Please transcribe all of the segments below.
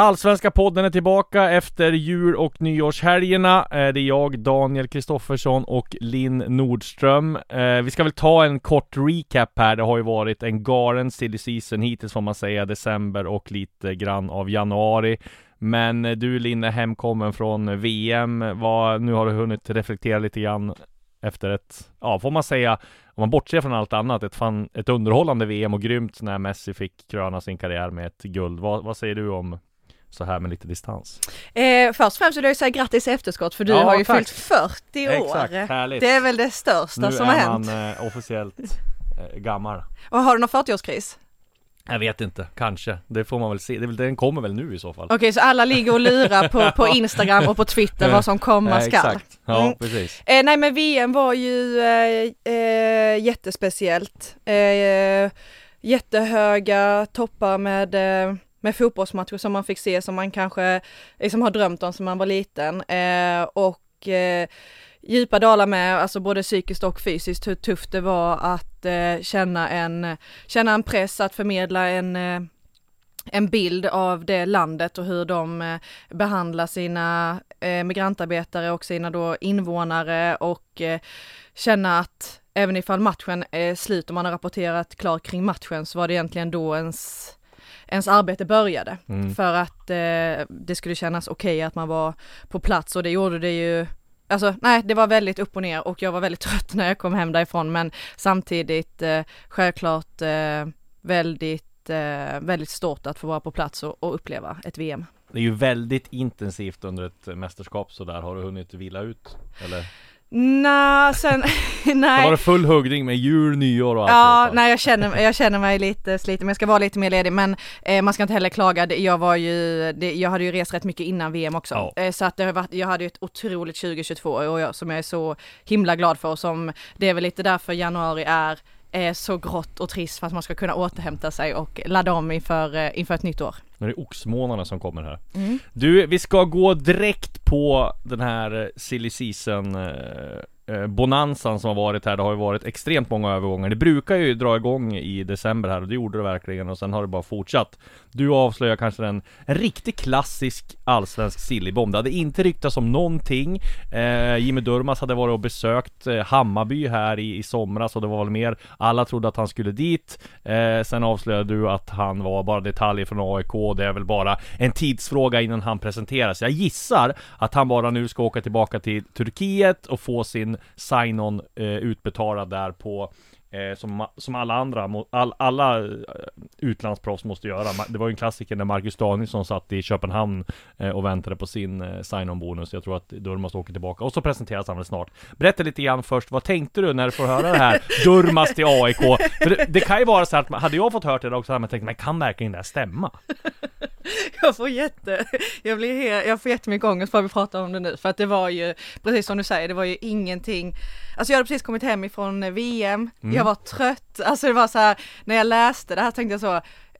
Allsvenska podden är tillbaka efter jul och nyårshelgerna. Eh, det är jag, Daniel Kristoffersson och Linn Nordström. Eh, vi ska väl ta en kort recap här. Det har ju varit en galen silly season hittills får man säga, december och lite grann av januari. Men eh, du Linn är hemkommen från VM. Vad, nu har du hunnit reflektera lite grann efter ett, ja får man säga, om man bortser från allt annat, ett, fan, ett underhållande VM och grymt när Messi fick kröna sin karriär med ett guld. Vad, vad säger du om så här med lite distans. Eh, först och främst vill jag säga grattis i efterskott för du Ja, har ju tack. fyllt 40 år. Exakt, härligt. Det är väl det största nu som har är hänt. man eh, officiellt eh, gammal. Och har du någon 40-årskris? Jag vet inte, kanske. Det får man väl se. Är den kommer väl nu i så fall. Okej, så alla ligger och lurar på, på Instagram och på Twitter vad som komma skall. Exakt, ja Mm. precis. Eh, nej men VM var ju eh, eh, jättespeciellt. Eh, jättehöga toppar med, eh, med fotbollsmatcher som man fick se som man kanske liksom har drömt om som man var liten. Eh, och eh, djupa dalar med, alltså både psykiskt och fysiskt, hur tufft det var att eh, känna, en, känna en press att förmedla en eh, en bild av det landet och hur de eh, behandlar sina eh, migrantarbetare och sina då invånare och känna att även ifall matchen är slut och man har rapporterat klart kring matchen så var det egentligen då ens ens arbete började Mm. för att eh, det skulle kännas okej att man var på plats och det gjorde det ju Alltså nej, det var väldigt upp och ner och jag var väldigt trött när jag kom hem därifrån men samtidigt eh, självklart eh, väldigt, eh, väldigt stort att få vara på plats och, och uppleva ett VM. Det är ju väldigt intensivt under ett mästerskap sådär. Har du hunnit vila ut? Eller? Nja, sen, Så nej. var det full huggning med jul, nyår och allt Ja, nej jag känner, jag känner mig lite sliten, men jag ska vara lite mer ledig. Men eh, man ska inte heller klaga, jag var ju, det, jag hade ju rest rätt mycket innan VM också. Ja. Eh, så att det har varit, jag hade ju ett otroligt 2022 och jag, som jag är så himla glad för och som, det är väl lite därför januari är eh, så grått och trist för att man ska kunna återhämta sig och ladda om inför, eh, inför ett nytt år. Nu är det oxmånaderna som kommer här. Mm. Du, vi ska gå direkt på den här silly season eh, bonansan bonanzan som har varit här. Det har ju varit extremt många övergångar. Det brukar ju dra igång i december här och det gjorde det verkligen och sen har det bara fortsatt. Du avslöjar kanske en, en riktigt klassisk allsvensk sillybomb. Det hade inte ryktats om någonting. Eh, Jimmy Durmaz hade varit och besökt eh, Hammarby här i, i somras och det var väl mer alla trodde att han skulle dit. Eh, sen avslöjade du att han var bara detaljer från AIK. och Det är väl bara en tidsfråga innan han presenteras. Jag gissar att han bara nu ska åka tillbaka till Turkiet och få sin sign-on eh, utbetalad där på Eh, som, som alla andra, all, alla eh, utlandsproffs måste göra. Det var ju en klassiker när Marcus Danielsson satt i Köpenhamn eh, och väntade på sin eh, sign-on bonus. Jag tror att Durmaz åker tillbaka och så presenteras han väl snart. Berätta lite grann först, vad tänkte du när du får höra det här? Durmaz till AIK. För det, det kan ju vara så att hade jag fått hört det också hade man tänkt, men kan verkligen det här stämma? Jag får jätte, jag blir he, jag får jättemycket ångest bara vi pratar om det nu för att det var ju, precis som du säger, det var ju ingenting, alltså jag hade precis kommit hem ifrån VM, Mm. jag var trött, alltså det var så här, när jag läste det här tänkte jag så,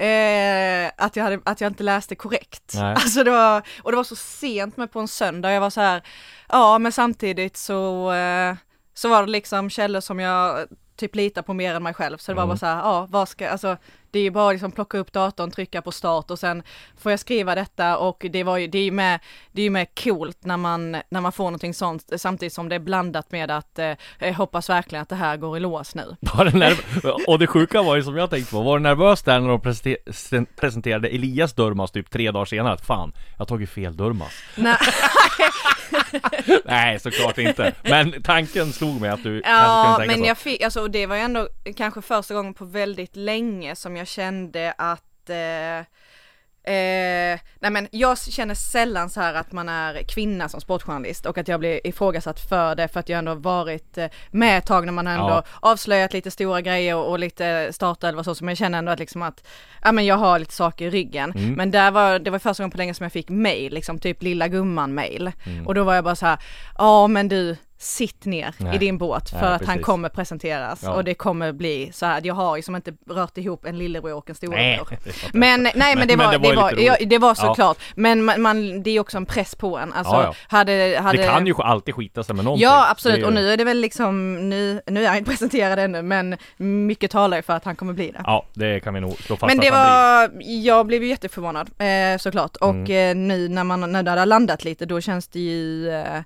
eh, att, jag hade, att jag inte läste korrekt. Nej. Alltså det var, och det var så sent med på en söndag, jag var så här, ja men samtidigt så, eh, så var det liksom källor som jag typ litar på mer än mig själv, så det var Mm. bara så här, ja vad ska, alltså det är ju bara liksom plocka upp datorn, trycka på start och sen får jag skriva detta och det var ju, det är ju med, det är ju med coolt när man, när man får någonting sånt samtidigt som det är blandat med att eh, hoppas verkligen att det här går i lås nu. Och det sjuka var ju som jag tänkte på, var du nervös där när de presente- sen- presenterade Elias Durmaz typ tre dagar senare? Att fan, jag har tagit fel Durmaz. Nej, Nej, såklart inte. Men tanken slog mig att du ja kunde tänka men så. jag fick, alltså det var ju ändå kanske första gången på väldigt länge som jag kände att eh, Eh, nej men jag känner sällan så här att man är kvinna som sportjournalist och att jag blir ifrågasatt för det för att jag ändå varit eh, med ett tag när man ändå Ja. avslöjat lite stora grejer och, och lite startelva så, så men jag känner ändå att liksom att, ja men jag har lite saker i ryggen. Mm. Men där var, det var första gången på länge som jag fick mail, liksom typ lilla gumman mail. Mm. Och då var jag bara så här, ja men du, sitt ner Nej. i din båt för Nej, att han kommer presenteras Ja. och det kommer bli så här. Jag har ju som inte rört ihop en lillebror och en storebror. det. Men nej men, Men- det men var, det det var var, lite ja, det var Ja. såklart. Men man, man, det är också en press på en. Alltså, Ja, ja. hade, hade... Det kan ju alltid skita sig med någonting. Ja absolut Det och nu är det väl liksom, nu, nu är han inte presenterad ännu men mycket talar ju för att han kommer bli det. Ja, det kan vi nog slå fast Men det att han blir. var, jag blev ju jätteförvånad eh, såklart och Mm. eh, nu när man, när det hade landat lite då känns det ju, eh,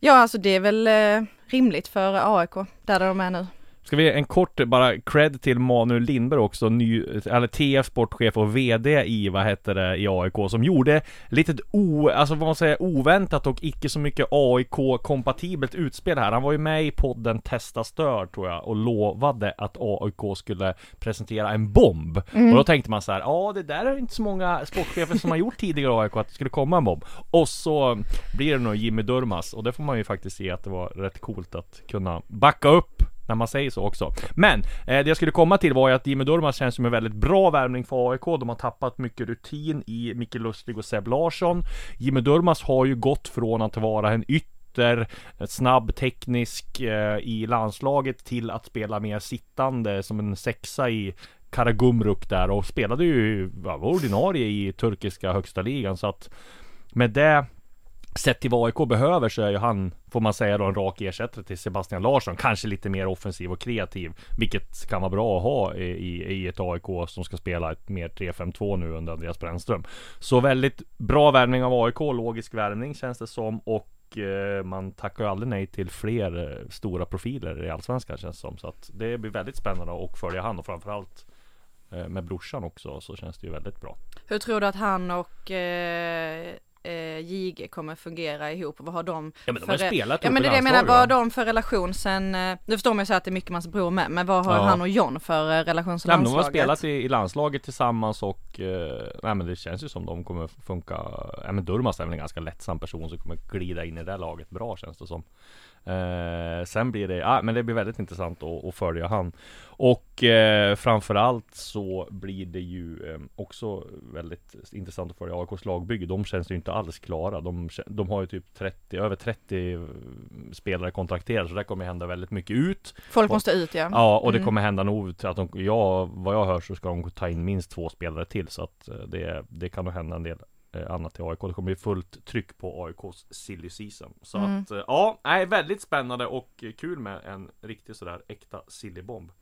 ja alltså det är väl eh, rimligt för AIK där de är nu. Ska vi en kort bara cred till Manuel Lindberg också, ny, eller TF sportchef och VD i, vad heter det, i AIK som gjorde litet o, alltså vad man säger, oväntat och icke så mycket AIK-kompatibelt utspel här. Han var ju med i podden Testa Stör tror jag och lovade att AIK skulle presentera en bomb. Och då tänkte man så här, ja det där är inte så många sportchefer som har gjort tidigare i AIK att det skulle komma en bomb. Och så blir det nog Jimmy Durmaz och det får man ju faktiskt se att det var rätt coolt att kunna backa upp när man säger så också. Men eh, det jag skulle komma till var ju att Jimmy Durmaz känns som en väldigt bra värvning för AIK. De har tappat mycket rutin i Micke Lustig och Seb Larsson. Jimmy Durmaz har ju gått från att vara en ytter snabb, teknisk eh, i landslaget till att spela mer sittande som en sexa i Karagumruk där och spelade ju ja, var ordinarie i turkiska högsta ligan så att med det Sett till vad AIK behöver så är ju han, får man säga då, en rak ersättare till Sebastian Larsson. Kanske lite mer offensiv och kreativ. Vilket kan vara bra att ha i, i, ett AIK som ska spela ett mer 3-5-2 nu under Andreas Brännström. Så väldigt bra värvning av AIK, logisk värvning känns det som. Och eh, man tackar ju aldrig nej till fler eh, stora profiler i Allsvenskan känns det som. Så att det blir väldigt spännande att följa han och framförallt eh, med brorsan också så känns det ju väldigt bra. Hur tror du att han och eh, eh, JG kommer fungera ihop? Vad har de Ja men de har för- spelat Ja men det är det jag menar, landslaget, vad har de för relation sen, eh, nu förstår man ju så att det är mycket mans bror med, men vad har Ja. han och John för eh, relation som Nej, men de har landslaget? spelat i, i landslaget tillsammans och eh, Nej men det känns ju som de kommer funka Nej men Durmaz är väl en ganska lättsam person som kommer glida in i det laget bra känns det som eh, Sen blir det, ja men det blir väldigt intressant att, att följa han. Och eh, framförallt så blir det ju eh, också väldigt intressant att följa AIKs lagbygge. De känns ju inte alls klara. De, de har ju typ 30, över 30 spelare kontrakterade så det kommer hända väldigt mycket ut. Folk måste ut ja. Ja, och det Mm. kommer hända nog att de, ja, vad jag hör så ska de ta in minst två spelare till. Så att eh, det, det kan nog hända en del. eh, annat i AIK. Det kommer bli fullt tryck på AIKs silly season. Så Mm. att, eh, ja, nej, väldigt spännande och eh, kul med en riktig sådär äkta sillybomb.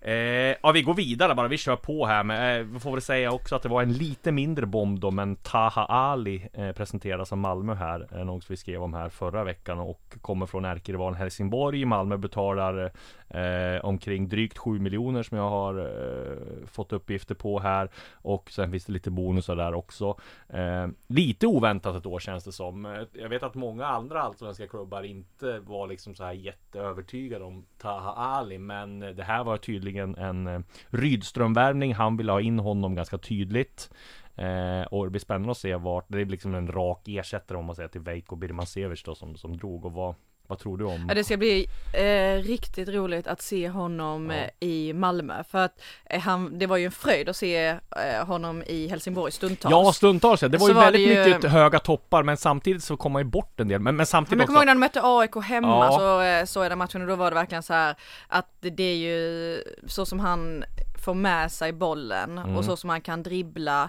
Eh, ja, vi går vidare bara, vi kör på här med, eh, vi får väl säga också att det var en lite mindre bomb då, men Taha Ali eh, presenteras av Malmö här, eh, något vi skrev om här förra veckan och kommer från ärkerivalen Helsingborg. Malmö betalar eh, omkring drygt 7 miljoner som jag har eh, fått uppgifter på här och sen finns det lite bonusar där också. Eh, lite oväntat ett år känns det som. Eh, jag vet att många andra allsvenska klubbar inte var liksom så här jätteövertygade om Taha Ali, men det här var tydligt tydligen en eh, Rydströmvärvning. Han ville ha in honom ganska tydligt. Eh, och det blir spännande att se vart, det är liksom en rak ersättare om man säger till Veiko Birmancevic då som, som drog och vad, vad tror du om? Ja, det ska bli eh, riktigt roligt att se honom Ja. eh, i Malmö för att eh, han, det var ju en fröjd att se eh, honom i Helsingborg stundtals. Ja stundtals ja, det var Så ju var väldigt ju- mycket höga toppar men samtidigt så kom man ju bort en del men, men Men samtidigt jag kommer ihåg också när de mötte AIK hemma Ja. så eh, såg jag den matchen och då var det verkligen så här att det, är ju så som han får med sig bollen Mm. och så som han kan dribbla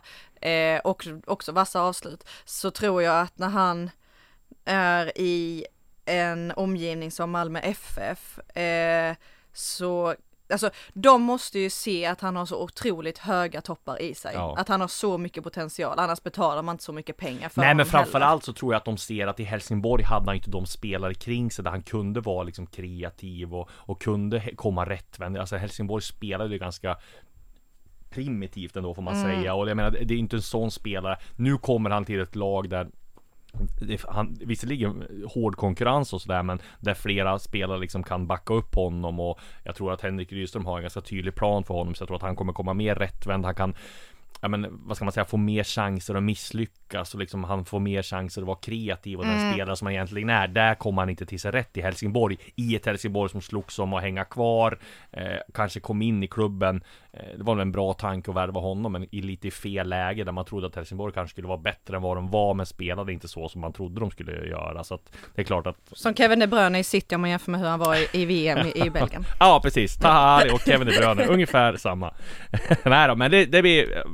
och också vassa avslut så tror jag att när han är i en omgivning som Malmö FF eh, så Alltså de måste ju se att han har så otroligt höga toppar i sig. Ja. Att han har så mycket potential, annars betalar man inte så mycket pengar för Nej men framförallt så tror jag att de ser att i Helsingborg hade han inte de spelare kring sig där han kunde vara liksom kreativ och, och kunde komma rättvänd. Alltså Helsingborg spelade ju ganska primitivt ändå får man Mm. säga och jag menar det är inte en sån spelare. Nu kommer han till ett lag där han, visserligen hård konkurrens och sådär men där flera spelare liksom kan backa upp honom och jag tror att Henrik Rydström har en ganska tydlig plan för honom så jag tror att han kommer komma mer rättvänd. Han kan ja men vad ska man säga, få mer chanser att misslyckas och liksom han får mer chanser att vara kreativ och den Mm. spelare som han egentligen är. Där kommer han inte till sig rätt i Helsingborg. I ett Helsingborg som slogs om att hänga kvar, eh, kanske kom in i klubben. Eh, det var väl en bra tanke att värva honom, men i lite fel läge där man trodde att Helsingborg kanske skulle vara bättre än vad de var, men spelade inte så som man trodde de skulle göra. Så att det är klart att Som Kevin De Bruyne i City om man jämför med hur han var i, i VM i, i Belgien. Ja precis, Tahari och Kevin De Bruyne, ungefär samma Nej då, men det, det blir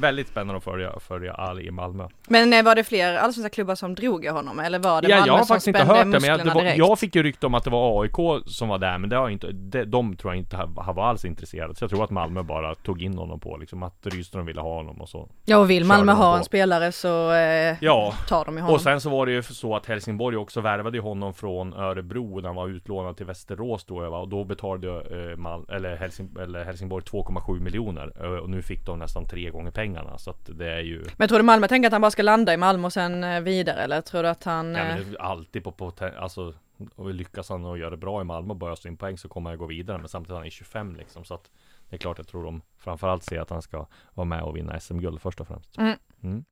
väldigt spännande att följa, följa Ali i Malmö. Men eh, var det fler allsvenska klubbar som drog i honom? Eller var det Ja, Malmö jag har faktiskt inte hört det, men jag, det var, jag fick ju rykte om att det var AIK som var där, men det har inte, det, de tror jag inte har, var alls intresserade Så jag tror att Malmö bara tog in honom på liksom att Rydström ville ha honom och så Ja och vill Malmö ha en spelare så eh, Ja, tar de ju honom. Och sen så var det ju så att Helsingborg också värvade honom från Örebro när han var utlånad till Västerås då jag var och då betalade eh, Mal- eller, Helsing, eller Helsingborg 2,7 miljoner eh, och nu fick de nästan tre gånger pengarna så att det är ju Men tror du Malmö tänker att han bara ska landa i Malmö och sen eh, vidare eller tror du att han... ja, eh, men alltid på, på alltså och lyckas han och göra det bra i Malmö och börja in poäng så kommer han gå vidare men samtidigt är han är 25 liksom så att det är klart jag tror de framförallt ser att han ska vara med och vinna SM-guld först och främst. Mm. Mm.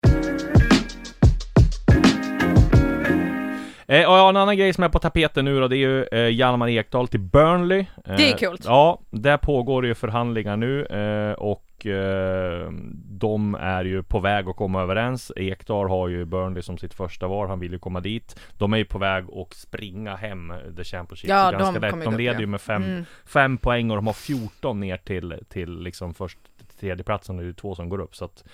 Eh, och ja, en annan grej som är på tapeten nu då, det är ju eh, Hjalmar Ekdal till Burnley. Eh, Det är kul. Ja, där pågår ju förhandlingar nu eh, och eh, de är ju på väg att komma överens. Ekdal har ju Burnley som sitt första val, han vill ju komma dit. De är ju på väg att springa hem The Championship Ja, ganska de lätt. De upp, leder ja. ju med fem, Mm. fem poäng och de har 14 ner till, till liksom först tredjeplatsen, det är ju två som går upp så att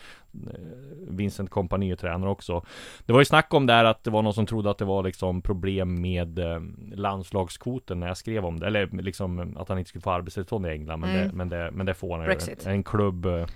eh, Vincent Kompany är tränare också Det var ju snack om där att det var någon som trodde att det var liksom problem med eh, landslagskvoten när jag skrev om det Eller liksom att han inte skulle få arbetstillstånd i England men, Mm. det, men, det, men det får han ju. En klubb eh,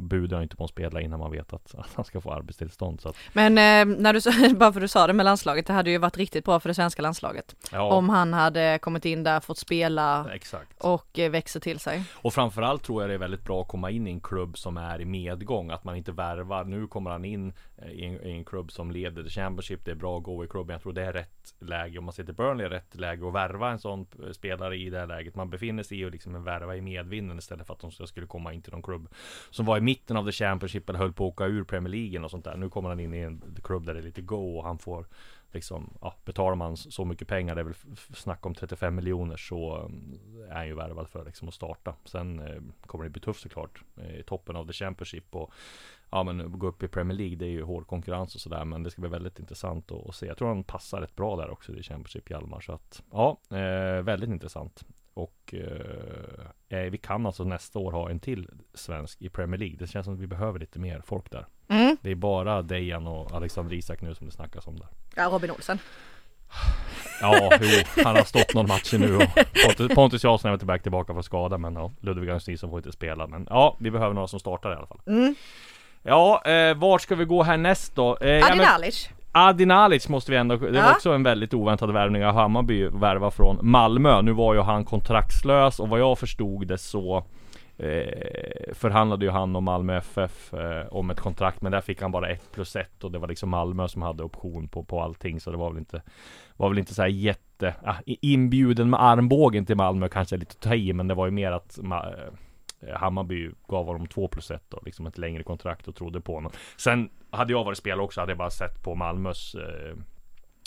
budar inte på att spela innan man vet att, att han ska få arbetstillstånd så att, Men eh, när du bara för du sa det med landslaget, det hade ju varit riktigt bra för det svenska landslaget. ja, Om han hade kommit in där, fått spela exakt. och eh, växer till sig. Och framförallt tror jag det är väldigt bra att komma in i en klubb som är i medgång Att man inte värvar. Nu kommer han in eh, i en, i en klubb som leder the Championship. Det är bra att gå i klubben. Jag tror det är rätt läge Om man sitter Burnley rätt läge att värva en sån spelare i det här läget. Man befinner sig i och liksom en värva i medvinden Istället för att de skulle komma in till någon klubb Som var i mitten av the Championship eller höll på att åka ur Premier League och sånt där. Nu kommer han in i en klubb där det är lite go och han får Liksom, ja, betalar man så mycket pengar, det är väl snack om 35 miljoner så eh, är han ju värvad för liksom att starta. Sen eh, kommer det bli tufft såklart eh, i toppen av the Championship och ja men gå upp i Premier League, det är ju hård konkurrens och sådär men det ska bli väldigt intressant att, att se. Jag tror han passar rätt bra där också i Championship Hjalmar så att ja, eh, väldigt intressant. Och eh, eh, vi kan alltså nästa år ha en till svensk i Premier League. Det känns som att vi behöver lite mer folk där. Det är bara Dejan och Alexander Isak nu som det snackas om där. Ja, Robin Olsen. Ja, jo, han har stått någon match nu och Pontus, Pontus Jansson är väl tillbaka tillbaka för skada men ja, Ludvig Augustinsson får inte spela men ja, vi behöver några som startar i alla fall. Mm. Ja, eh, vart ska vi gå härnäst då? Eh, Adin Alic. Adin Alic måste vi ändå, det var Ja. också en väldigt oväntad värvning av Hammarby värva från Malmö. Nu var ju han kontraktslös och vad jag förstod det så eh, förhandlade ju han och Malmö FF eh, om ett kontrakt men där fick han bara ett plus ett och det var liksom Malmö som hade option på, på allting så det var väl inte var väl inte så här jätte ah, inbjuden med armbågen till Malmö kanske lite att ta i men det var ju mer att Ma- eh, Hammarby gav honom två plus ett då liksom ett längre kontrakt och trodde på honom. Sen hade jag varit spelare också hade jag bara sett på Malmös eh,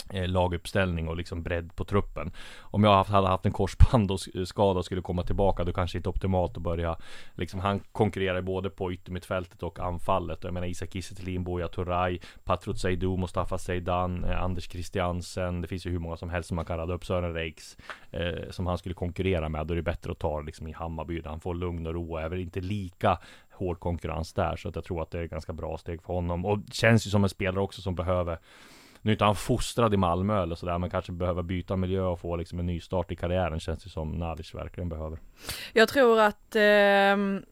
Eh, laguppställning och liksom bredd på truppen. Om jag hade haft en korsband och skada och skulle komma tillbaka då kanske inte optimalt att börja liksom han konkurrerar både på yttermittfältet och anfallet. Jag menar Isak Kiese Thelin, Buya Turay, Patrut Seydou, Mustafa Seydan, eh, Anders Christiansen. Det finns ju hur många som helst som man kan rada upp. Sören Reiks eh, som han skulle konkurrera med. Då är det bättre att ta liksom i Hammarby där han får lugn och ro och är väl inte lika hård konkurrens där. Så att jag tror att det är ett ganska bra steg för honom. Och känns ju som en spelare också som behöver nu är inte han fostrad i Malmö eller sådär men kanske behöver byta miljö och få liksom en ny start i karriären känns det som Nadic verkligen behöver. Jag tror att ehm,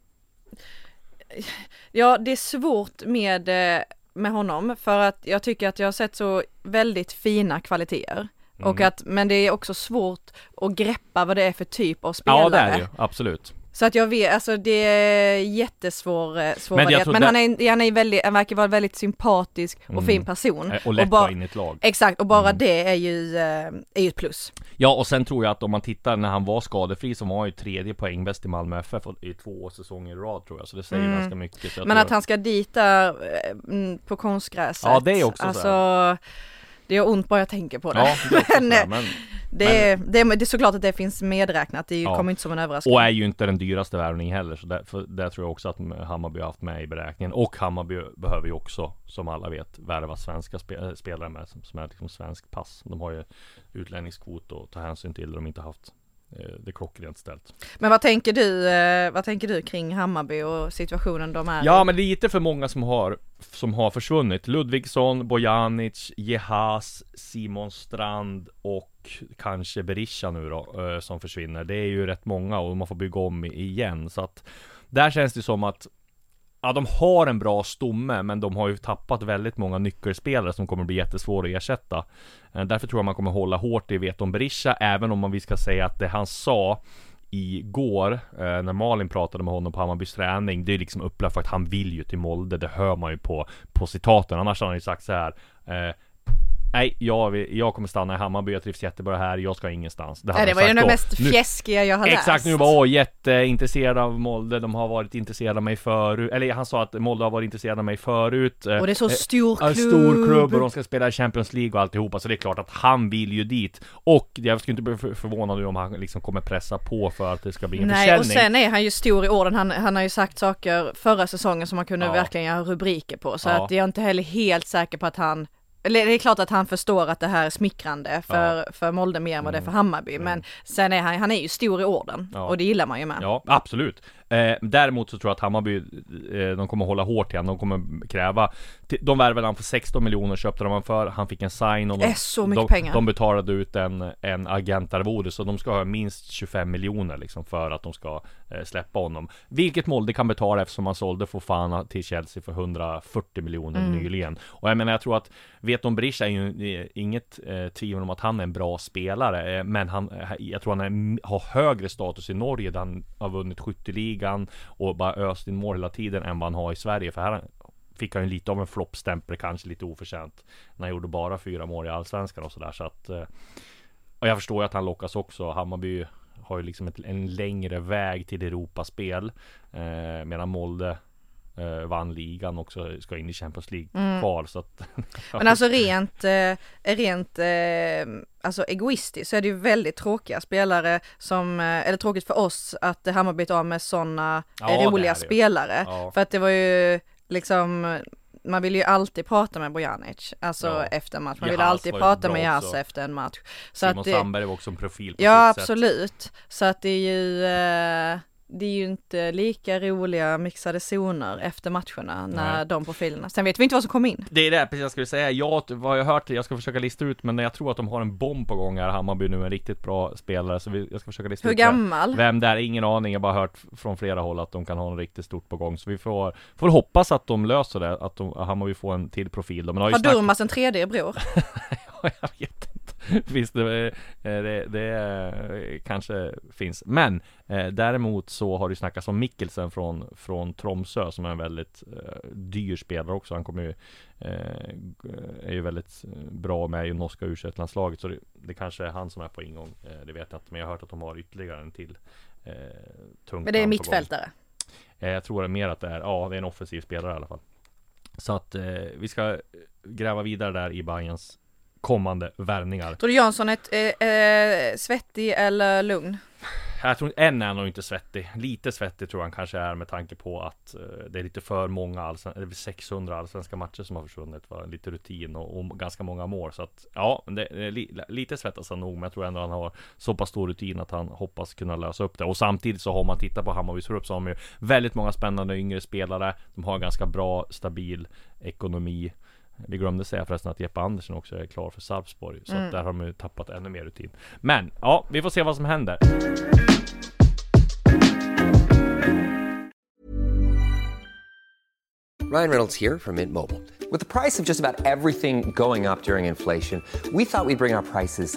Ja, det är svårt med, eh, med honom för att jag tycker att jag har sett så väldigt fina kvaliteter. Och Mm. att, men det är också svårt att greppa vad det är för typ av spelare. Ja det är det ju, absolut. Så att jag vet, alltså det är jättesvår eh, svår Men jag men, men han, är, han, är väldigt, han verkar vara väldigt sympatisk och Mm. fin person. Eh, Och lätt bara- att in i ett lag. Exakt, och bara Mm. det är ju, eh, är ju ett plus. Ja och sen tror jag att om man tittar när han var skadefri så var han ju tredje poängbäst i Malmö FF i två säsonger i rad tror jag. Så det säger Mm. ganska mycket. Men att han ska dit där eh, mm, på konstgräset. Ja, det är också så Alltså, det gör ont bara jag tänker på det. Ja, det Men, sådär, men, det, det, det är såklart att det finns medräknat, det Ja. kommer inte som en överraskning. och är ju inte den dyraste värvningen heller. Så därför, där tror jag också att Hammarby har haft med i beräkningen. Och Hammarby behöver ju också, som alla vet, värva svenska spe, äh, spelare med som, som är liksom svenskt pass. De har ju utlänningskvot att ta hänsyn till. De inte haft eh, det klockrent ställt. Men vad tänker du, eh, vad tänker du kring Hammarby och situationen de är Ja i? men lite för många som har Som har försvunnit Ludvigsson, Bojanic, Jehas, Simon Strand och kanske Berisha nu då eh, Som försvinner Det är ju rätt många och man får bygga om igen så att Där känns det som att Ja de har en bra stomme men de har ju tappat väldigt många nyckelspelare som kommer bli jättesvåra att ersätta. Eh, därför tror jag man kommer hålla hårt i Veton Berisha även om man vi ska säga att det han sa igår eh, när Malin pratade med honom på Hammarbys träning Det är liksom upplagt för att han vill ju till Molde. Det hör man ju på, på citaten. Annars har han ju sagt så här eh, Nej, jag, jag kommer stanna i Hammarby, jag trivs jättebra här, jag ska ingenstans Det, Nej, det var ju det mest fjäskiga jag har läst. Exakt, nu var åh jätteintresserad av Molde, de har varit intresserade av mig förut Eller han sa att Molde har varit intresserade av mig förut eh, Och det är så eh, stor klubb. stor klubb och de ska spela i Champions League och alltihopa Så det är klart att han vill ju dit Och jag skulle inte bli för- förvånad nu om han liksom kommer pressa på för att det ska bli en Nej, försäljning och sen är han ju stor i orden. Han, han har ju sagt saker förra säsongen som man kunde Ja. verkligen göra rubriker på. Så Ja. att jag är inte heller helt säker på att han eller det är klart att han förstår att det här är smickrande för, för Molde mer än vad det är för Hammarby. Men sen är han, han är ju stor i orden Mm. Ja. och det gillar man ju med. Ja, absolut. Eh, däremot så tror jag att Hammarby, eh, de kommer hålla hårt igen. De kommer kräva, de värvade han för 16 miljoner köpte de han för. Han fick en sign och de, är så mycket de, pengar. de betalade ut en, en agentarvode. Så de ska ha minst 25 miljoner liksom för att de ska eh, släppa honom. Vilket Molde kan betala eftersom man sålde Fofana till Chelsea för 140 miljoner Mm. nyligen. Och jag menar, jag tror att Veton Berisha är ju eh, inget eh, tvivel om att han är en bra spelare. Eh, men han, eh, jag tror han är, har högre status i Norge där han har vunnit ligan och bara öst in mål hela tiden än vad han har i Sverige. För här fick han ju lite av en floppstämpel, kanske lite oförtjänt. När han gjorde bara fyra mål i Allsvenskan och sådär. Så att eh, och jag förstår ju att han lockas också. Hammarby har ju liksom ett, en längre väg till Europaspel. Eh, medan Molde eh, vann ligan också, ska in i Champions League kval. Så att, Men alltså rent, eh, rent eh, alltså egoistiskt så är det ju väldigt tråkiga spelare som, eh, eller tråkigt för oss att Hammarby är av med sådana Ja, roliga spelare. Ja. För att det var ju liksom man vill ju alltid prata med Bojanic, alltså Ja. efter match. Man vill Jahas alltid prata med också. efter en match. Så Simon att det, Sandberg var också en profil på ja sitt sätt. absolut. Så att det är ju, eh, det är ju inte lika roliga mixade zoner efter matcherna när Nej. de profilerna. Sen vet vi inte vad som kommer in. Det är det precis jag skulle säga. Jag, vad jag hört, jag ska försöka lista ut, men jag tror att de har en bomb på gång här. Hammarby nu, en riktigt bra spelare. Så vi, jag ska försöka lista Hur ut gammal? Vem det är, ingen aning. Jag har bara hört från flera håll att de kan ha något riktigt stort på gång. Så vi får, får hoppas att de löser det. Att de, Hammarby får en till profil. då. Men har Har snack- Durmaz en tredje bror? Ja, jag vet. Visst, det, eh, det, det eh, kanske finns. Men eh, däremot så har det snackats om Mikkelsen från, från Tromsö som är en väldigt eh, dyr spelare också. Han kommer ju, eh, är ju väldigt bra med i norska u landslaget Så det, det kanske är han som är på ingång. Eh, det vet jag inte. Men jag har hört att de har ytterligare en till eh, tung Men det är mittfältare. Eh, Jag tror det är mer att det är, ja det är en offensiv spelare i alla fall. Så att eh, vi ska gräva vidare där i Bayerns kommande värvningar. Tror du Jansson är eh, eh, svettig eller lugn? Jag tror än är han nog inte svettig. Lite svettig tror jag han kanske är med tanke på att eh, det är lite för många allsven- eller 600 allsvenska matcher som har försvunnit. Va? Lite rutin och, och ganska många mål. Så att ja, det, det lite svettas han nog. Men jag tror ändå han har så pass stor rutin att han hoppas kunna lösa upp det. Och samtidigt så har man tittat på Hammarbys trupp så har de ju väldigt många spännande yngre spelare. De har ganska bra, stabil ekonomi. Vi glömde säga förresten att Jeppe Andersen också är klar för Sarpsborg. Så att där har de ju tappat ännu mer rutin. Men ja, vi får se vad som händer. Ryan Reynolds here from Mint Mobile. With the price of just about everything going up during inflation, we thought we'd bring our prices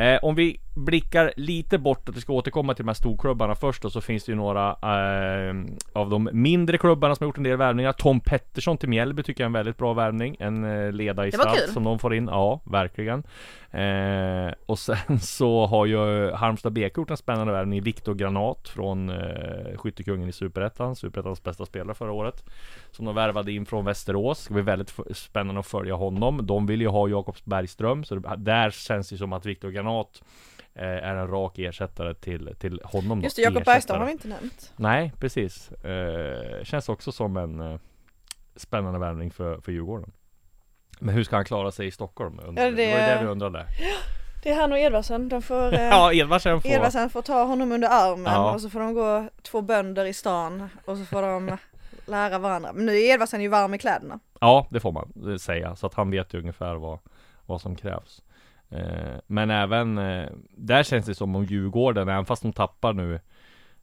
Eh, om vi blickar lite bortåt, vi ska återkomma till de här storklubbarna först och så finns det ju några eh, av de mindre klubbarna som har gjort en del värvningar. Tom Pettersson till Mjällby tycker jag är en väldigt bra värvning. En eh, ledargestalt som de får in. Ja, verkligen. Eh, och sen så har ju Halmstad BK gjort en spännande värvning. Viktor Granat från eh, Skyttekungen i Superettan. Superettans bästa spelare förra året. Som de värvade in från Västerås. Det ska bli väldigt spännande att följa honom. De vill ju ha Jakob Bergström. Så det, där känns det som att Viktor Granat eh, är en rak ersättare till, till honom. då. Just det, Jakob. Bergström har vi inte nämnt. Nej, precis. Eh, känns också som en eh, spännande värvning för, för Djurgården. Men hur ska han klara sig i Stockholm? Undrar Ja, det- det var det vi undrade. Det är han och Edvardsen, de får eh, Ja, Edvardsen får... Edvardsen får ta honom under armen Ja. och så får de gå två bönder i stan och så får de lära varandra. Men nu är Edvardsen ju varm i kläderna. Ja, det får man eh, säga. Så att han vet ju ungefär vad, vad som krävs. Eh, men även eh, där känns det som om Djurgården, även fast de tappar nu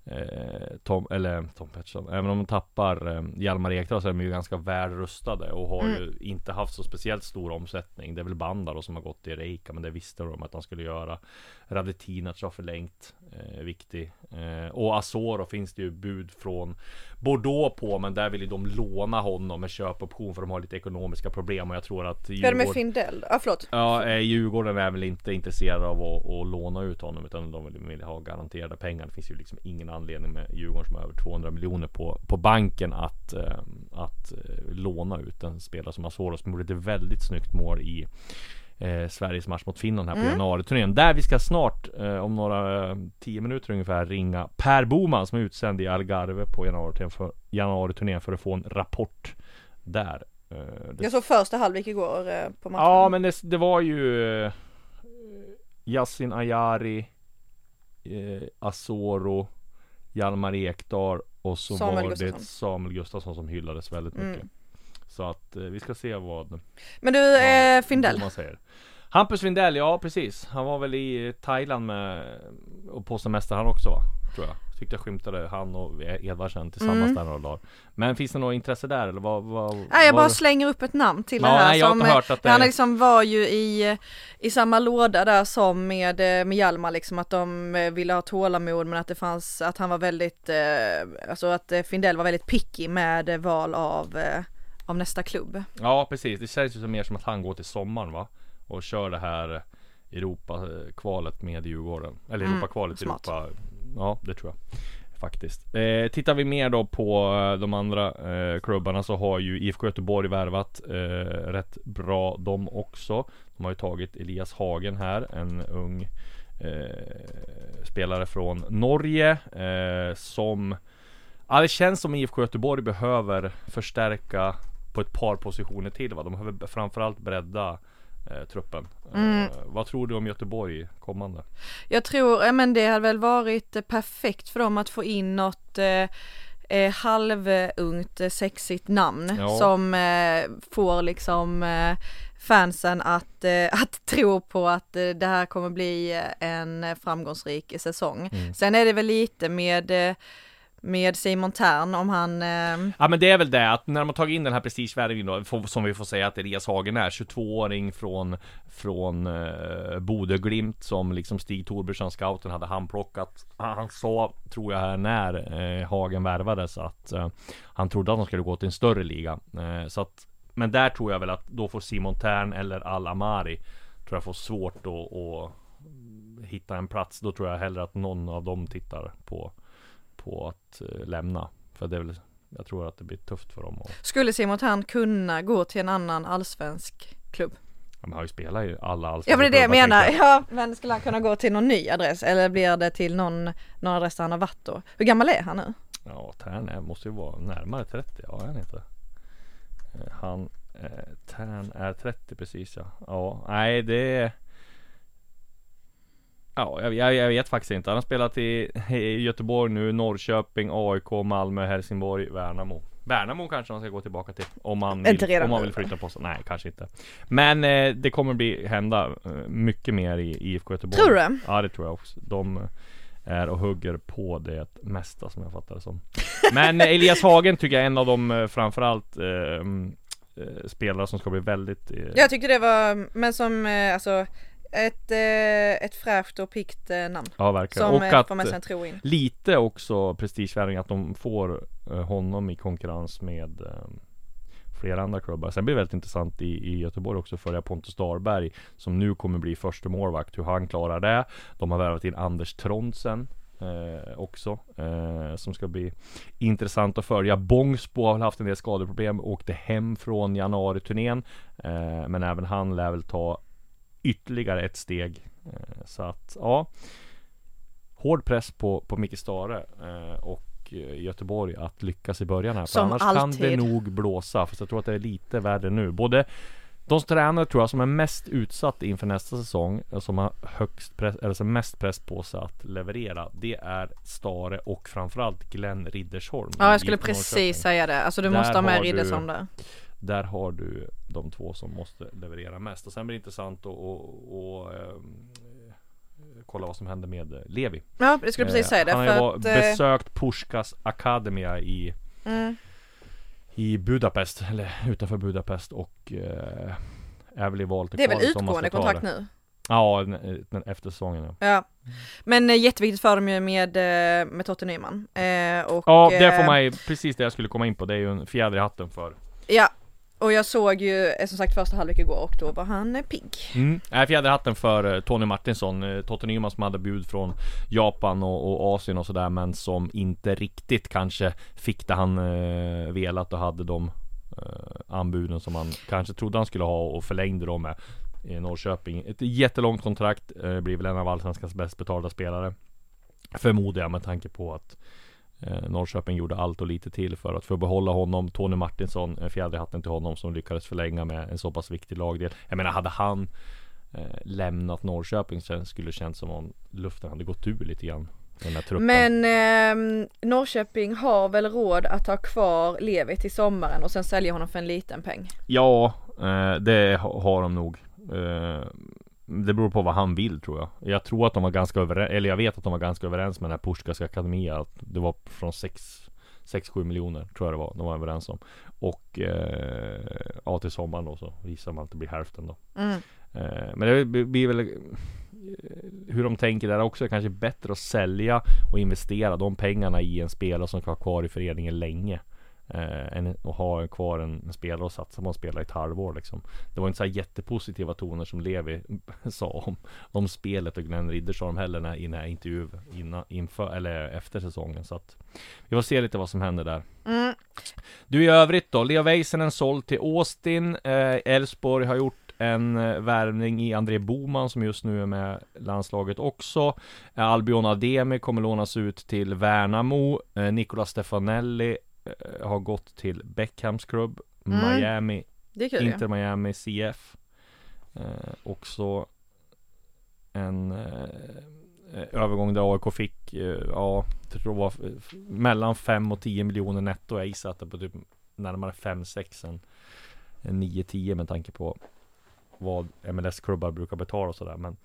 eh, Tom, eller Tom Pettersson, även om de tappar Hjalmar Ekdal så är de ju ganska väl rustade och har ju inte haft så speciellt stor omsättning. Det är väl Bandar då som har gått i Reika, men det visste de att de skulle göra. Radetinac har förlängt, eh, viktig. Eh, och Asoro finns det ju bud från Bordeaux på, men där vill ju de låna honom med köpoption för de har lite ekonomiska problem och jag tror att Hur är det med Djurgården- Findell? Ja förlåt. Ja, eh, Djurgården är väl inte intresserade av att, att låna ut honom utan de vill, vill ha garanterade pengar. Det finns ju liksom ingen anledning med Djurgården som har över 200 miljoner på, på banken att, eh, att eh, låna ut en spelare som Asoro som gjorde ett väldigt snyggt mål i eh, Sveriges match mot Finland här på januariturnén. Där vi ska snart, eh, om några eh, 10 minuter ungefär, ringa Per Boman som är utsänd i Algarve på januariturnén för, januariturnén för att få en rapport där. Eh, det Jag såg första halvlek igår eh, på matchen. Ja men det, det var ju eh, Yasin Ayari eh, Asoro Hjalmar Ekdal och så Samuel var Gustafsson. det Samuel Gustafsson som hyllades väldigt mycket. Mm. Så att eh, vi ska se vad Men du, eh, Findell. man säger. Hampus Findell, ja precis. Han var väl i Thailand med och på semester han också va? Tror jag. Tyckte jag skymtade han och Edvardsen tillsammans Mm. där några dagar. Men finns det något intresse där eller vad? vad Nej jag bara slänger upp ett namn till Ja, det här nej, jag har som, inte hört att det- han liksom var ju i, i samma låda där som med, eh, med Hjalmar liksom att de eh, ville ha tålamod men att det fanns, att han var väldigt, alltså att Findell var väldigt picky med val av, av nästa klubb. Ja precis, det känns ju som mer som att han går till sommaren va? Och kör det här Europa-kvalet med Djurgården Eller Mm, Europa-kvalet, smart. Europa Ja det tror jag Faktiskt eh, Tittar vi mer då på eh, de andra eh, klubbarna så har ju IFK Göteborg värvat eh, rätt bra de också De har ju tagit Elias Hagen här, en ung eh, spelare från Norge eh, som Ja det känns som IFK Göteborg behöver förstärka på ett par positioner till va? De behöver framförallt bredda eh, truppen. Mm. Eh, vad tror du om Göteborg kommande? Jag tror, ja, men det hade väl varit eh, perfekt för dem att få in något eh, eh, halvungt eh, sexigt namn Ja. som eh, får liksom eh, fansen att, eh, att tro på att eh, det här kommer bli eh, en eh, framgångsrik säsong. Mm. Sen är det väl lite med eh, med Simon Tern om han eh, Ja men det är väl det att när de har tagit in den här prestigevärvningen då, som vi får säga att Elias Hagen är, 22-åring från Från eh, Bodö Glimt som liksom Stig Torbjörnsson, scouten, hade handplockat. Han han sa, tror jag här när eh, Hagen värvades att eh, Han trodde att de skulle gå till en större liga. Eh, Så att Men där tror jag väl att då får Simon Tern eller Al Amari Tror jag får svårt att Hitta en plats, då tror jag hellre att någon av dem tittar på på att eh, lämna För det är väl Jag tror att det blir tufft för dem och, skulle Simon Tern kunna gå till en annan allsvensk klubb. De har ju spelat i alla allsvenska Ja men det är det jag klubbar, menar, tänkte ja men skulle han kunna gå till någon ny adress eller blir det till någon, någon adress där han har varit då? Hur gammal är han nu? Ja, Tern måste ju vara närmare 30, ja är han inte? Eh, Han, eh, Tern är 30 precis ja. Ja, nej det är Ja, jag, jag, jag vet faktiskt inte. Han har spelat i, i Göteborg nu, Norrköping, AIK, Malmö, Helsingborg, Värnamo. Värnamo kanske han ska gå tillbaka till om man Inte vill, redan om man vill flytta på sig. Nej, kanske inte. Men eh, det kommer bli, hända eh, mycket mer i IFK Göteborg. Tror du? Ja, det tror jag också. De är och hugger på det mesta som jag fattar det som. Men eh, Elias Hagen tycker jag är en av de eh, framförallt eh, mm, eh, spelare som ska bli väldigt eh, Jag tyckte det var, men som eh, alltså ett, eh, ett fräscht och piggt eh, namn. Ja verkligen. Som och eh, att får med sig en tro in. lite också prestigevärvning att de får eh, honom i konkurrens med eh, flera andra klubbar. Sen blir det väldigt intressant i, i Göteborg också att följa Pontus Starberg som nu kommer bli första målvakt hur han klarar det. De har värvat in Anders Trondsen eh, också eh, som ska bli intressant att följa. Bångsbo har väl haft en del skadeproblem, åkte hem från januari-turnén eh, men även han lär väl ta ytterligare ett steg. Eh, så att ja hård press på, på Micke Stare eh, och eh, Göteborg att lyckas i början här. För Som annars kan det alltid. nog blåsa. För jag tror att det är lite värre nu. Både de tränare tror jag som är mest utsatt inför nästa säsong som har högst press, eller som mest press på sig att leverera. Det är Stare och framförallt Glenn Riddersholm. Ja jag skulle precis säga det. Alltså du Där måste ha med har du- Riddersson där. Har du de två som måste leverera mest. Och sen blir det intressant att och, och, ehm, kolla vad som händer med eh, Levi. Ja jag skulle precis Eh, säga det Han har ju eh, besökt Puskas Akademia i mm, I Budapest, eller utanför Budapest och eh, är väl i valet Det är väl utgående kontrakt det. nu? Ja, efter säsongen ja. Ja. Men eh, jätteviktigt för dem ju med, med Totte Nyman. Eh, och, Ja, det får man ju, precis det jag skulle komma in på, det är ju en fjäder i hatten för Ja, och jag såg ju eh, som sagt första halvlek igår och då var han eh, pigg. Mm. Nej, för eh, Tony Martinsson, Totte Nyman som hade bud från Japan och, och Asien och sådär men som inte riktigt kanske fick det han eh, velat och hade de eh, anbuden som han kanske trodde han skulle ha och förlängde dem med i Norrköping. Ett jättelångt kontrakt, eh, blir väl en av Allsvenskans bäst betalda spelare. Förmodar jag med tanke på att eh, Norrköping gjorde allt och lite till för att få behålla honom. Tony Martinsson, en fjäder i hatten till honom som lyckades förlänga med en så pass viktig lagdel. Jag menar, hade han eh, lämnat Norrköping så skulle det känts som om luften hade gått ur lite grann. Men eh, Norrköping har väl råd att ha kvar Levi till sommaren och sen sälja honom för en liten peng. Ja, eh, det ha- har de nog. Eh, det beror på vad han vill tror jag. Jag tror att de var ganska överens, eller jag vet att de var ganska överens med den här Pushkas akademia. Att det var från 6-7 miljoner tror jag det var. De var överens om. Och eh, ja, till sommaren då så visar man att det blir hälften då. Mm. Eh, Men det blir väl eh, hur de tänker där också. Kanske bättre att sälja och investera de pengarna i en spelare som ska vara kvar i föreningen länge. Eh, än att ha kvar en, en spelare och satsa på en spelare i ett halvår liksom. Det var inte så här jättepositiva toner som Levi sa om, om spelet och Glenn Riddersholm heller när, i den här intervjun innan, inför, eller efter säsongen. Så att vi får se lite vad som händer där. Mm. Du i övrigt då? Leo Väisänen såld till Austin. Eh, Elfsborg har gjort en eh, värvning i André Boman som just nu är med landslaget också. Eh, Albion Ademi kommer lånas ut till Värnamo. Eh, Nicolas Stefanelli eh, har gått till Beckhams klubb. Mm. Miami, kul. Inter Miami CF. Eh, också en eh, övergång där AIK fick, eh, ja, jag tror det var mellan 5 och 10 miljoner netto. Jag gissar att det på typ närmare 5-6 än, än 9-10 med tanke på vad MLS-klubbar brukar betala och sådär. Men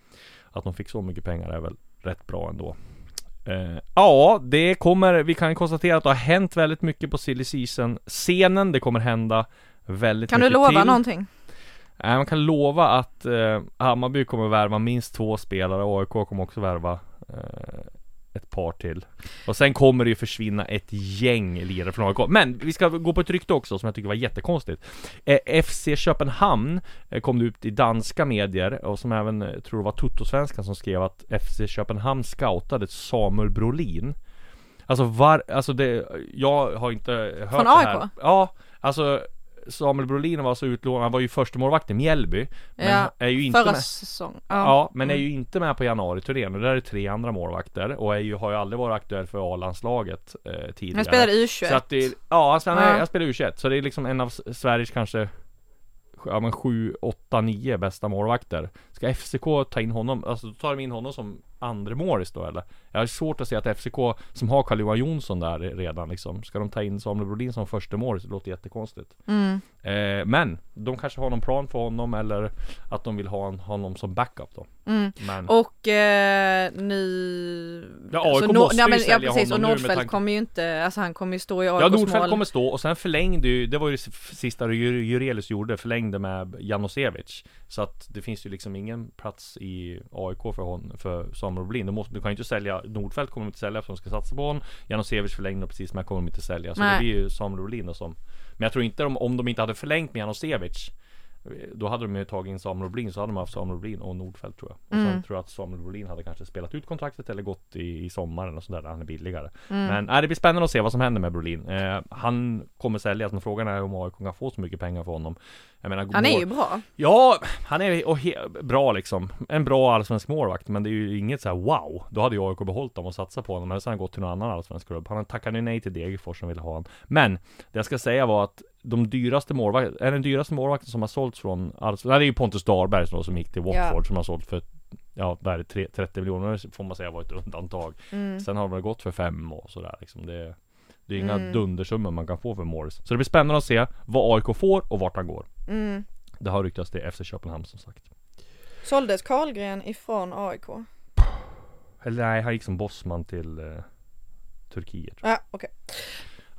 att de fick så mycket pengar är väl rätt bra ändå. Eh, ja, det kommer, vi kan konstatera att det har hänt väldigt mycket på silly season-scenen. Det kommer hända väldigt Kan du mycket lova till. någonting? Nej, man kan lova att eh, Hammarby kommer värva minst två spelare och AIK kommer också värva eh, ett par till. Och sen kommer det ju försvinna ett gäng lirare från AIK. Men vi ska gå på ett rykte också som jag tycker var jättekonstigt. Eh, FC Köpenhamn eh, kom det ut i danska medier och som även, eh, tror det var Tuttosvenskan som skrev att FC Köpenhamn scoutade Samuel Brolin. Alltså var, alltså det, jag har inte hört Från det här. AIK? Ja, alltså Samuel Brolin var så utlånad, han var ju första målvakt i Mjällby Men Ja, är ju inte Förra med säsong. Ja, men är Mm. ju inte med på januari-turnén och där är det tre andra målvakter och är ju, har ju aldrig varit aktuell för A-landslaget eh, tidigare Han spelade U21. Så att det, ja, han spelar, Ja. jag spelar U21 Så det är liksom en av Sveriges kanske Ja men 7, 8, 9 bästa målvakter Ska FCK ta in honom? Alltså då tar de in honom som andre Morris då eller? Jag har svårt att se att FCK som har Carl-Johan Jonsson där redan liksom Ska de ta in Samuel Brodin som första Morris? Det låter jättekonstigt Mm. eh, Men de kanske har någon plan för honom eller att de vill ha en, honom som backup då Mm. Men Och eh, nu... Ja, AIK Nå- måste ja, ju men, ja, sälja precis, och honom med Nordfeldt tanke- kommer ju inte, alltså han kommer ju stå i AIKs Ja Nordfeldt kommer stå och sen förlängde ju Det var ju det sista Jure- Jurelius gjorde Förlängde med Janosevic Så att det finns ju liksom ingen plats i AIK för hon, för Samuel Brolin du, måste, du kan ju inte sälja Nordfeldt kommer de inte sälja för de ska satsa på honom Janosevic förlängde precis men kommer de inte sälja. Så Nej. det blir ju Samuel Brolin då som Men jag tror inte de, om de inte hade förlängt med Janosevic då hade de ju tagit in Samuel Brolin så hade de haft Samuel Brolin och Nordfeldt tror jag. Och sen Mm. tror jag att Samuel Brolin hade kanske spelat ut kontraktet eller gått i, i sommaren och sådär där han är billigare. Mm. Men nej, det blir spännande att se vad som händer med Brolin eh, Han kommer säljas men frågan är om AIK kan få så mycket pengar för honom. Jag menar Han är ju bra. Ja, han är och bra liksom. En bra allsvensk målvakt men det är ju inget så här wow. Då hade ju AIK behållit dem och satsat på honom Men sen gått till någon annan allsvensk klubb. Han tackade ju nej till Degerfors som ville ha honom. Men Det jag ska säga var att De dyraste målvakterna, är den dyraste målvakten som har sålts från allsvenskan Det är ju Pontus Dahlberg som, som gick till Watford Ja. som har sålt för Ja, där är tre- 30 miljoner får man säga var ett undantag Mm. Sen har de gått för fem och sådär liksom det Det är inga Mm. dundersummor man kan få för Morris Så det blir spännande att se vad AIK får och vart han går Mm. Det har ryktats till FC Köpenhamn som sagt Såldes Karlgren ifrån AIK? Eller nej, han gick som bossman till eh, Turkiet Ja, okej.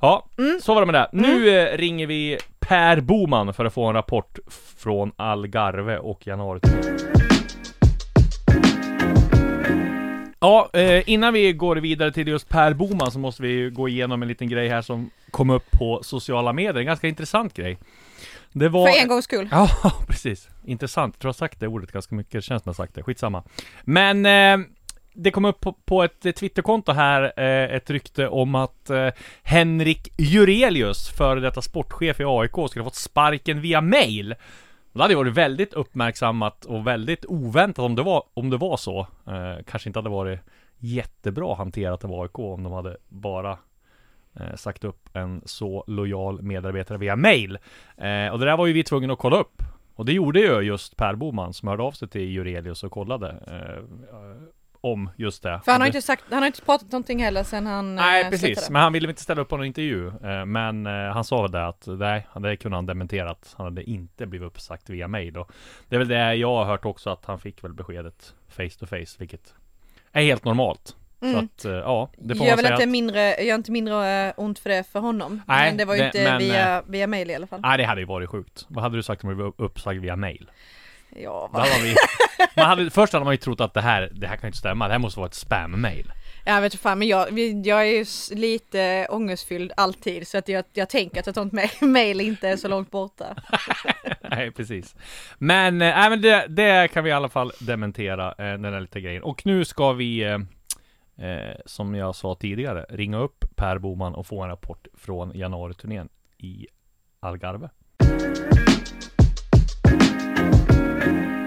Ja, Mm. så var det med det. Nu eh, ringer vi Per Boman för att få en rapport från Algarve och januari. Ja, eh, innan vi går vidare till just Per Boman så måste vi gå igenom en liten grej här som kom upp på sociala medier. En ganska intressant grej. Det var... För en gångs skull. Ja, precis. Intressant. Jag tror jag har sagt det ordet ganska mycket. Det känns som jag har sagt det. Skitsamma. Men eh, det kom upp på, på ett Twitterkonto här eh, ett rykte om att eh, Henrik Jurelius, före detta sportchef i AIK, skulle ha fått sparken via mail. Och Det hade ju varit väldigt uppmärksammat och väldigt oväntat om det var, om det var så. Eh, kanske inte hade varit jättebra hanterat av AIK om de hade bara eh, sagt upp en så lojal medarbetare via mail. Eh, och det där var ju vi tvungna att kolla upp. Och det gjorde ju just Per Boman som hörde av sig till Jurelius och kollade eh, om just det. För han har inte sagt, han har inte pratat någonting heller sen han Nej eh, precis, slutade. men han ville inte ställa upp på någon intervju eh, Men eh, han sa väl det att nej, det kunde han dementera att han hade inte blivit uppsagt via och Det är väl det jag har hört också att han fick väl beskedet face to face vilket är helt normalt Så Mm. att eh, ja, det får Gör man väl säga inte att, mindre, gör inte mindre ont för det för honom. Nej, men det var ju det- inte men, via, via mail i alla fall. Nej det hade ju varit sjukt Vad hade du sagt om du blev uppsagd via mail? Ja, va? hade vi, man hade, först hade man ju trott att det här, det här kan ju inte stämma, det här måste vara ett spam-mail. Jag vet inte fan, men jag, jag är ju lite ångestfylld alltid så att jag, jag tänker att ett sånt ma- mail inte är så långt borta. Nej precis. Men, nej, men det, det kan vi i alla fall dementera eh, Den där lilla grejen. Och nu ska vi eh, Som jag sa tidigare Ringa upp Per Boman och få en rapport Från januariturnén I Algarve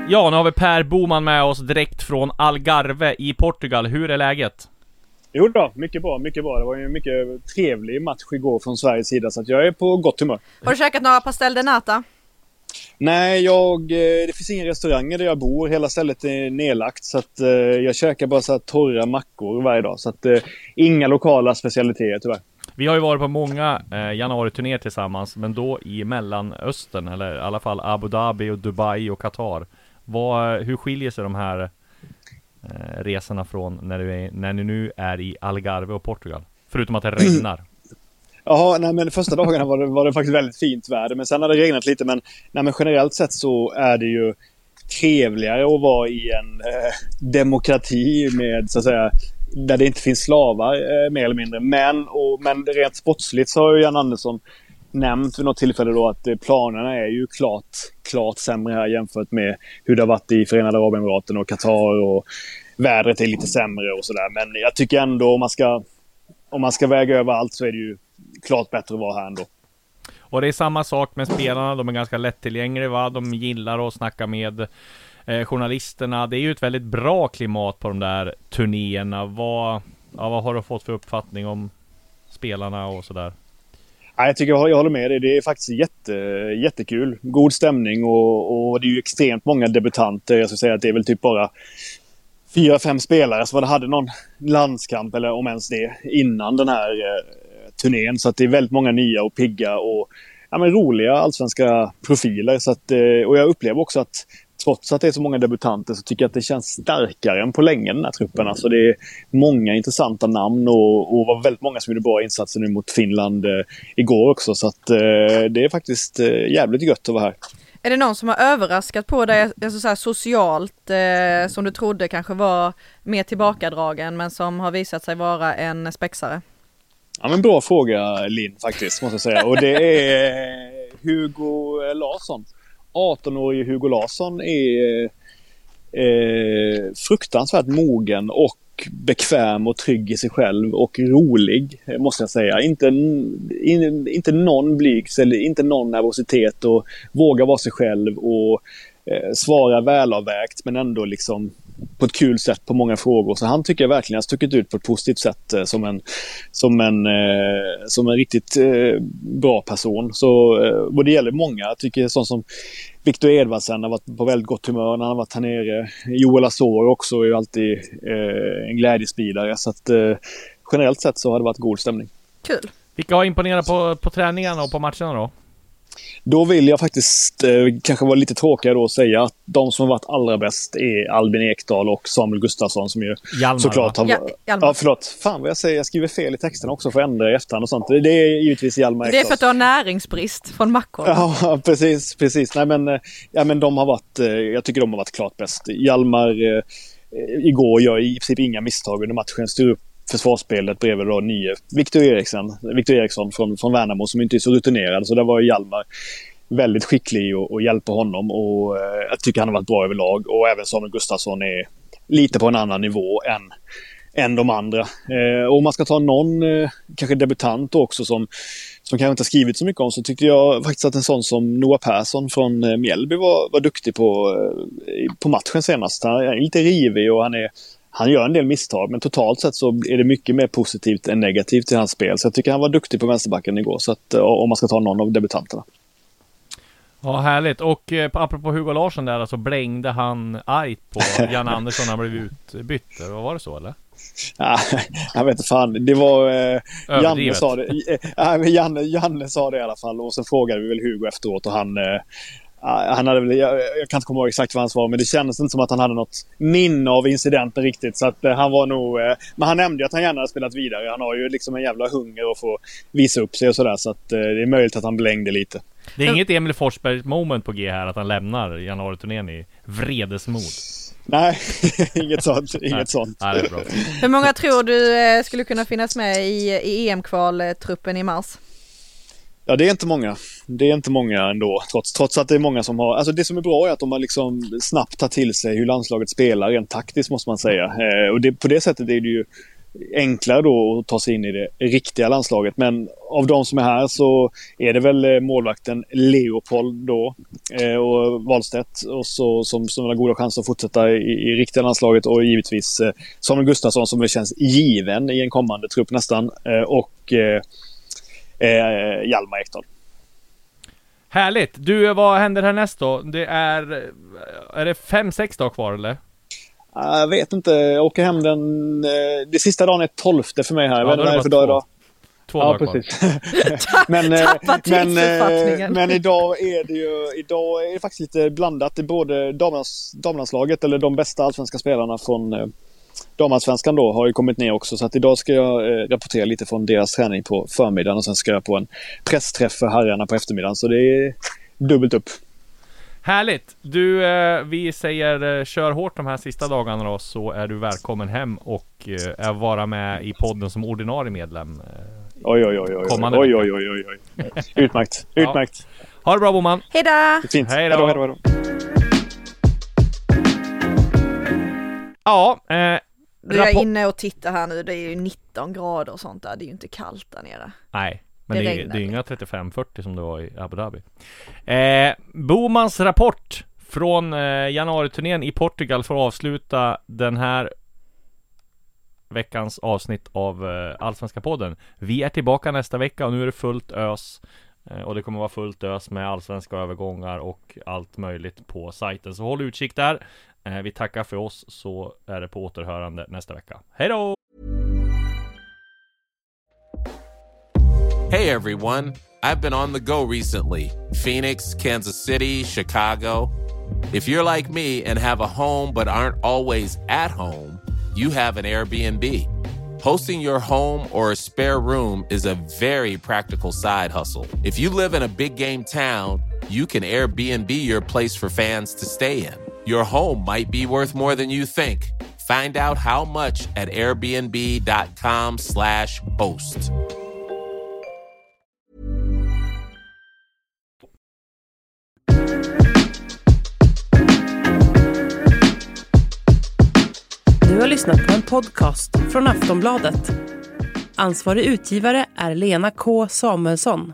Ja, nu har vi Per Boman med oss direkt från Algarve i Portugal. Hur är läget? Jo då, mycket bra, mycket bra. Det var ju en mycket trevlig match igår från Sveriges sida så att jag är på gott humör. Har du käkat några pastel de nata? Nej, jag, eh, det finns inga restauranger där jag bor. Hela stället är nedlagt så att eh, jag käkar bara så här torra mackor varje dag. Så att eh, inga lokala specialiteter tyvärr. Vi har ju varit på många eh, januariturnéer tillsammans, men då i Mellanöstern, eller i alla fall Abu Dhabi och Dubai och Qatar. Vad, hur skiljer sig de här eh, resorna från när, du är, när ni nu är i Algarve och Portugal? Förutom att det regnar. Jaha, nej men första dagarna var det, var det faktiskt väldigt fint väder. Men sen har det regnat lite. Men, nej, men generellt sett så är det ju trevligare att vara i en eh, demokrati med så att säga där det inte finns slavar eh, mer eller mindre. Men, och, men rent sportsligt så har ju Jan Andersson nämnt vid något tillfälle då att eh, planerna är ju klart, klart sämre här jämfört med hur det har varit i Förenade Arabemiraten och Qatar och vädret är lite sämre och sådär. Men jag tycker ändå om man ska om man ska väga över allt så är det ju klart bättre att vara här ändå. Och det är samma sak med spelarna, de är ganska lättillgängliga va? De gillar att snacka med eh, journalisterna. Det är ju ett väldigt bra klimat på de där turnéerna. Vad, ja, vad har du fått för uppfattning om spelarna och sådär? Ja, jag tycker jag, jag håller med dig. Det är faktiskt jätte, jättekul. God stämning och, och det är ju extremt många debutanter. Jag skulle säga att det är väl typ bara fyra, fem spelare som hade någon landskamp eller om ens det innan den här eh, turnén. Så att det är väldigt många nya och pigga och ja, men roliga allsvenska profiler. Så att, eh, och jag upplever också att trots att det är så många debutanter så tycker jag att det känns starkare än på länge den här truppen. Alltså det är många intressanta namn och, och var väldigt många som gjorde bra insatser nu mot Finland eh, igår också. Så att eh, det är faktiskt eh, jävligt gött att vara här. Är det någon som har överraskat på dig alltså så här socialt eh, som du trodde kanske var mer tillbakadragen men som har visat sig vara en spexare? Ja men bra fråga Linn faktiskt måste jag säga. Och det är Hugo Larsson. 18-årige Hugo Larsson är eh, fruktansvärt mogen och bekväm och trygg i sig själv och rolig, eh, måste jag säga. Inte, in, inte någon blygs eller inte någon nervositet och våga vara sig själv och eh, svara välavvägt men ändå liksom på ett kul sätt på många frågor. Så han tycker jag verkligen har stuckit ut på ett positivt sätt eh, som en, som en, eh, som en riktigt eh, bra person. Så, eh, och det gäller många. Jag tycker sånt som Victor Edvardsen har varit på väldigt gott humör när han har varit här nere. Joel Asor också är ju alltid en glädjespridare. Så att generellt sett så har det varit god stämning. Kul! Vilka har imponerat på, på träningarna och på matcherna då? Då vill jag faktiskt eh, kanske vara lite tråkigare då och säga att de som har varit allra bäst är Albin Ekdal och Samuel Gustafsson som ju Hjalmar, såklart har... Ja, Hjalmar. ja, förlåt. Fan vad jag säger. Jag skriver fel i texten också för att ändra i efterhand och sånt. Det är givetvis Hjalmar Det är för Ekdal. att du har näringsbrist från mackor. Ja, precis, precis. Nej, men, eh, ja, men de har varit, eh, jag tycker de har varit klart bäst. Hjalmar eh, igår gör i princip inga misstag under matchen. Styr upp försvarsspelet bredvid då nye Victor Eriksson, Victor Eriksson från, från Värnamo som inte är så rutinerad. Så där var Hjalmar väldigt skicklig och, och hjälpa honom och eh, jag tycker han har varit bra överlag. Och även Samuel Gustafsson är lite på en annan nivå än, än de andra. Eh, och om man ska ta någon, eh, kanske debutant också som, som kanske inte har skrivit så mycket om så tyckte jag faktiskt att en sån som Noah Persson från eh, Mjällby var, var duktig på, eh, på matchen senast. Han är lite rivig och han är han gör en del misstag, men totalt sett så är det mycket mer positivt än negativt i hans spel. Så jag tycker han var duktig på vänsterbacken igår, så att, eh, om man ska ta någon av debutanterna. Ja, härligt. Och eh, apropå Hugo Larsson där, alltså blängde han argt på Jan Andersson när han blev utbytt? Vad var det så eller? Ja, jag vet inte fan. Det var... Eh, Janne sa det. Eh, Janne, Janne sa det i alla fall. Och sen frågade vi väl Hugo efteråt och han... Eh, han hade väl, jag, jag kan inte komma ihåg exakt vad han svarade, men det kändes inte som att han hade något minne av incidenten riktigt. Så att eh, han var nog... Eh, men han nämnde ju att han gärna hade spelat vidare. Han har ju liksom en jävla hunger att få visa upp sig och sådär. Så att eh, det är möjligt att han blängde lite. Det är inget Emil Forsberg moment på G här, att han lämnar januariturnén i vredesmod. Nej, inget sånt. Inget sånt. Det är bra. Hur många tror du eh, skulle kunna finnas med i, i EM-kvaltruppen i mars? Ja, det är inte många. Det är inte många ändå, trots, trots att det är många som har... Alltså det som är bra är att de har liksom snabbt tagit till sig hur landslaget spelar rent taktiskt, måste man säga. Eh, och det, på det sättet är det ju enklare då att ta sig in i det riktiga landslaget. Men av de som är här så är det väl eh, målvakten Leopold då eh, och Wahlstedt och så, som, som har goda chanser att fortsätta i, i riktiga landslaget och givetvis eh, Samuel Gustafsson som väl känns given i en kommande trupp nästan eh, och eh, eh, eh, Hjalmar Ekdal. Härligt! Du, vad händer härnäst då? Det är... Är det fem, sex dagar kvar eller? Jag vet inte. Jag åker hem den... eh, Det sista dagen är 12 för mig här. Ja, vet är inte det vad för dag två. idag. Två Ja, dagar kvar. precis. men, eh, men, eh, men idag är det ju idag är det faktiskt lite blandat. Det är både damlands, damlandslaget, eller de bästa allsvenska spelarna från eh, damallsvenskan då, har ju kommit ner också. Så att idag ska jag eh, rapportera lite från deras träning på förmiddagen och sen ska jag på en pressträff för herrarna på eftermiddagen. Så det är dubbelt upp. Härligt! Du, eh, vi säger eh, kör hårt de här sista dagarna då, så är du välkommen hem och eh, är vara med i podden som ordinarie medlem. Eh, Oj, oj, oj, oj. Kommande oj, oj, oj, oj, oj. Utmärkt. Ja. Utmärkt. Ha det bra Boman! Hejdå! Fint. Hej då. Hej då, hej då. Ja, eh, Du är inne och tittar här nu, det är ju 19 grader och sånt där, det är ju inte kallt där nere. Nej, men Det det, är- det är inga 35-40 som det var i Abu Dhabi. Eh, Bomans rapport från eh, januariturnén i Portugal för att avsluta den här veckans avsnitt av eh, Allsvenska podden. Vi är tillbaka nästa vecka och nu är det fullt ös. Eh, och det kommer vara fullt ös med allsvenska övergångar och allt möjligt på sajten. Så håll utkik där. Eh, vi tackar för oss så är det på återhörande nästa vecka. Hej då! Hey everyone, I've been on the go recently Phoenix, Kansas City, Chicago. If you're like me and have a home but aren't always at home, you have an Airbnb. Hosting your home or a spare room is a very practical side hustle. If you live in a big game town, you can Airbnb your place for fans to stay in. Your home might be worth more than you think. Find out how much at airbnb.com/slash host. Du har lyssnat på en podcast från Aftonbladet. Ansvarig utgivare är Lena K Samuelsson.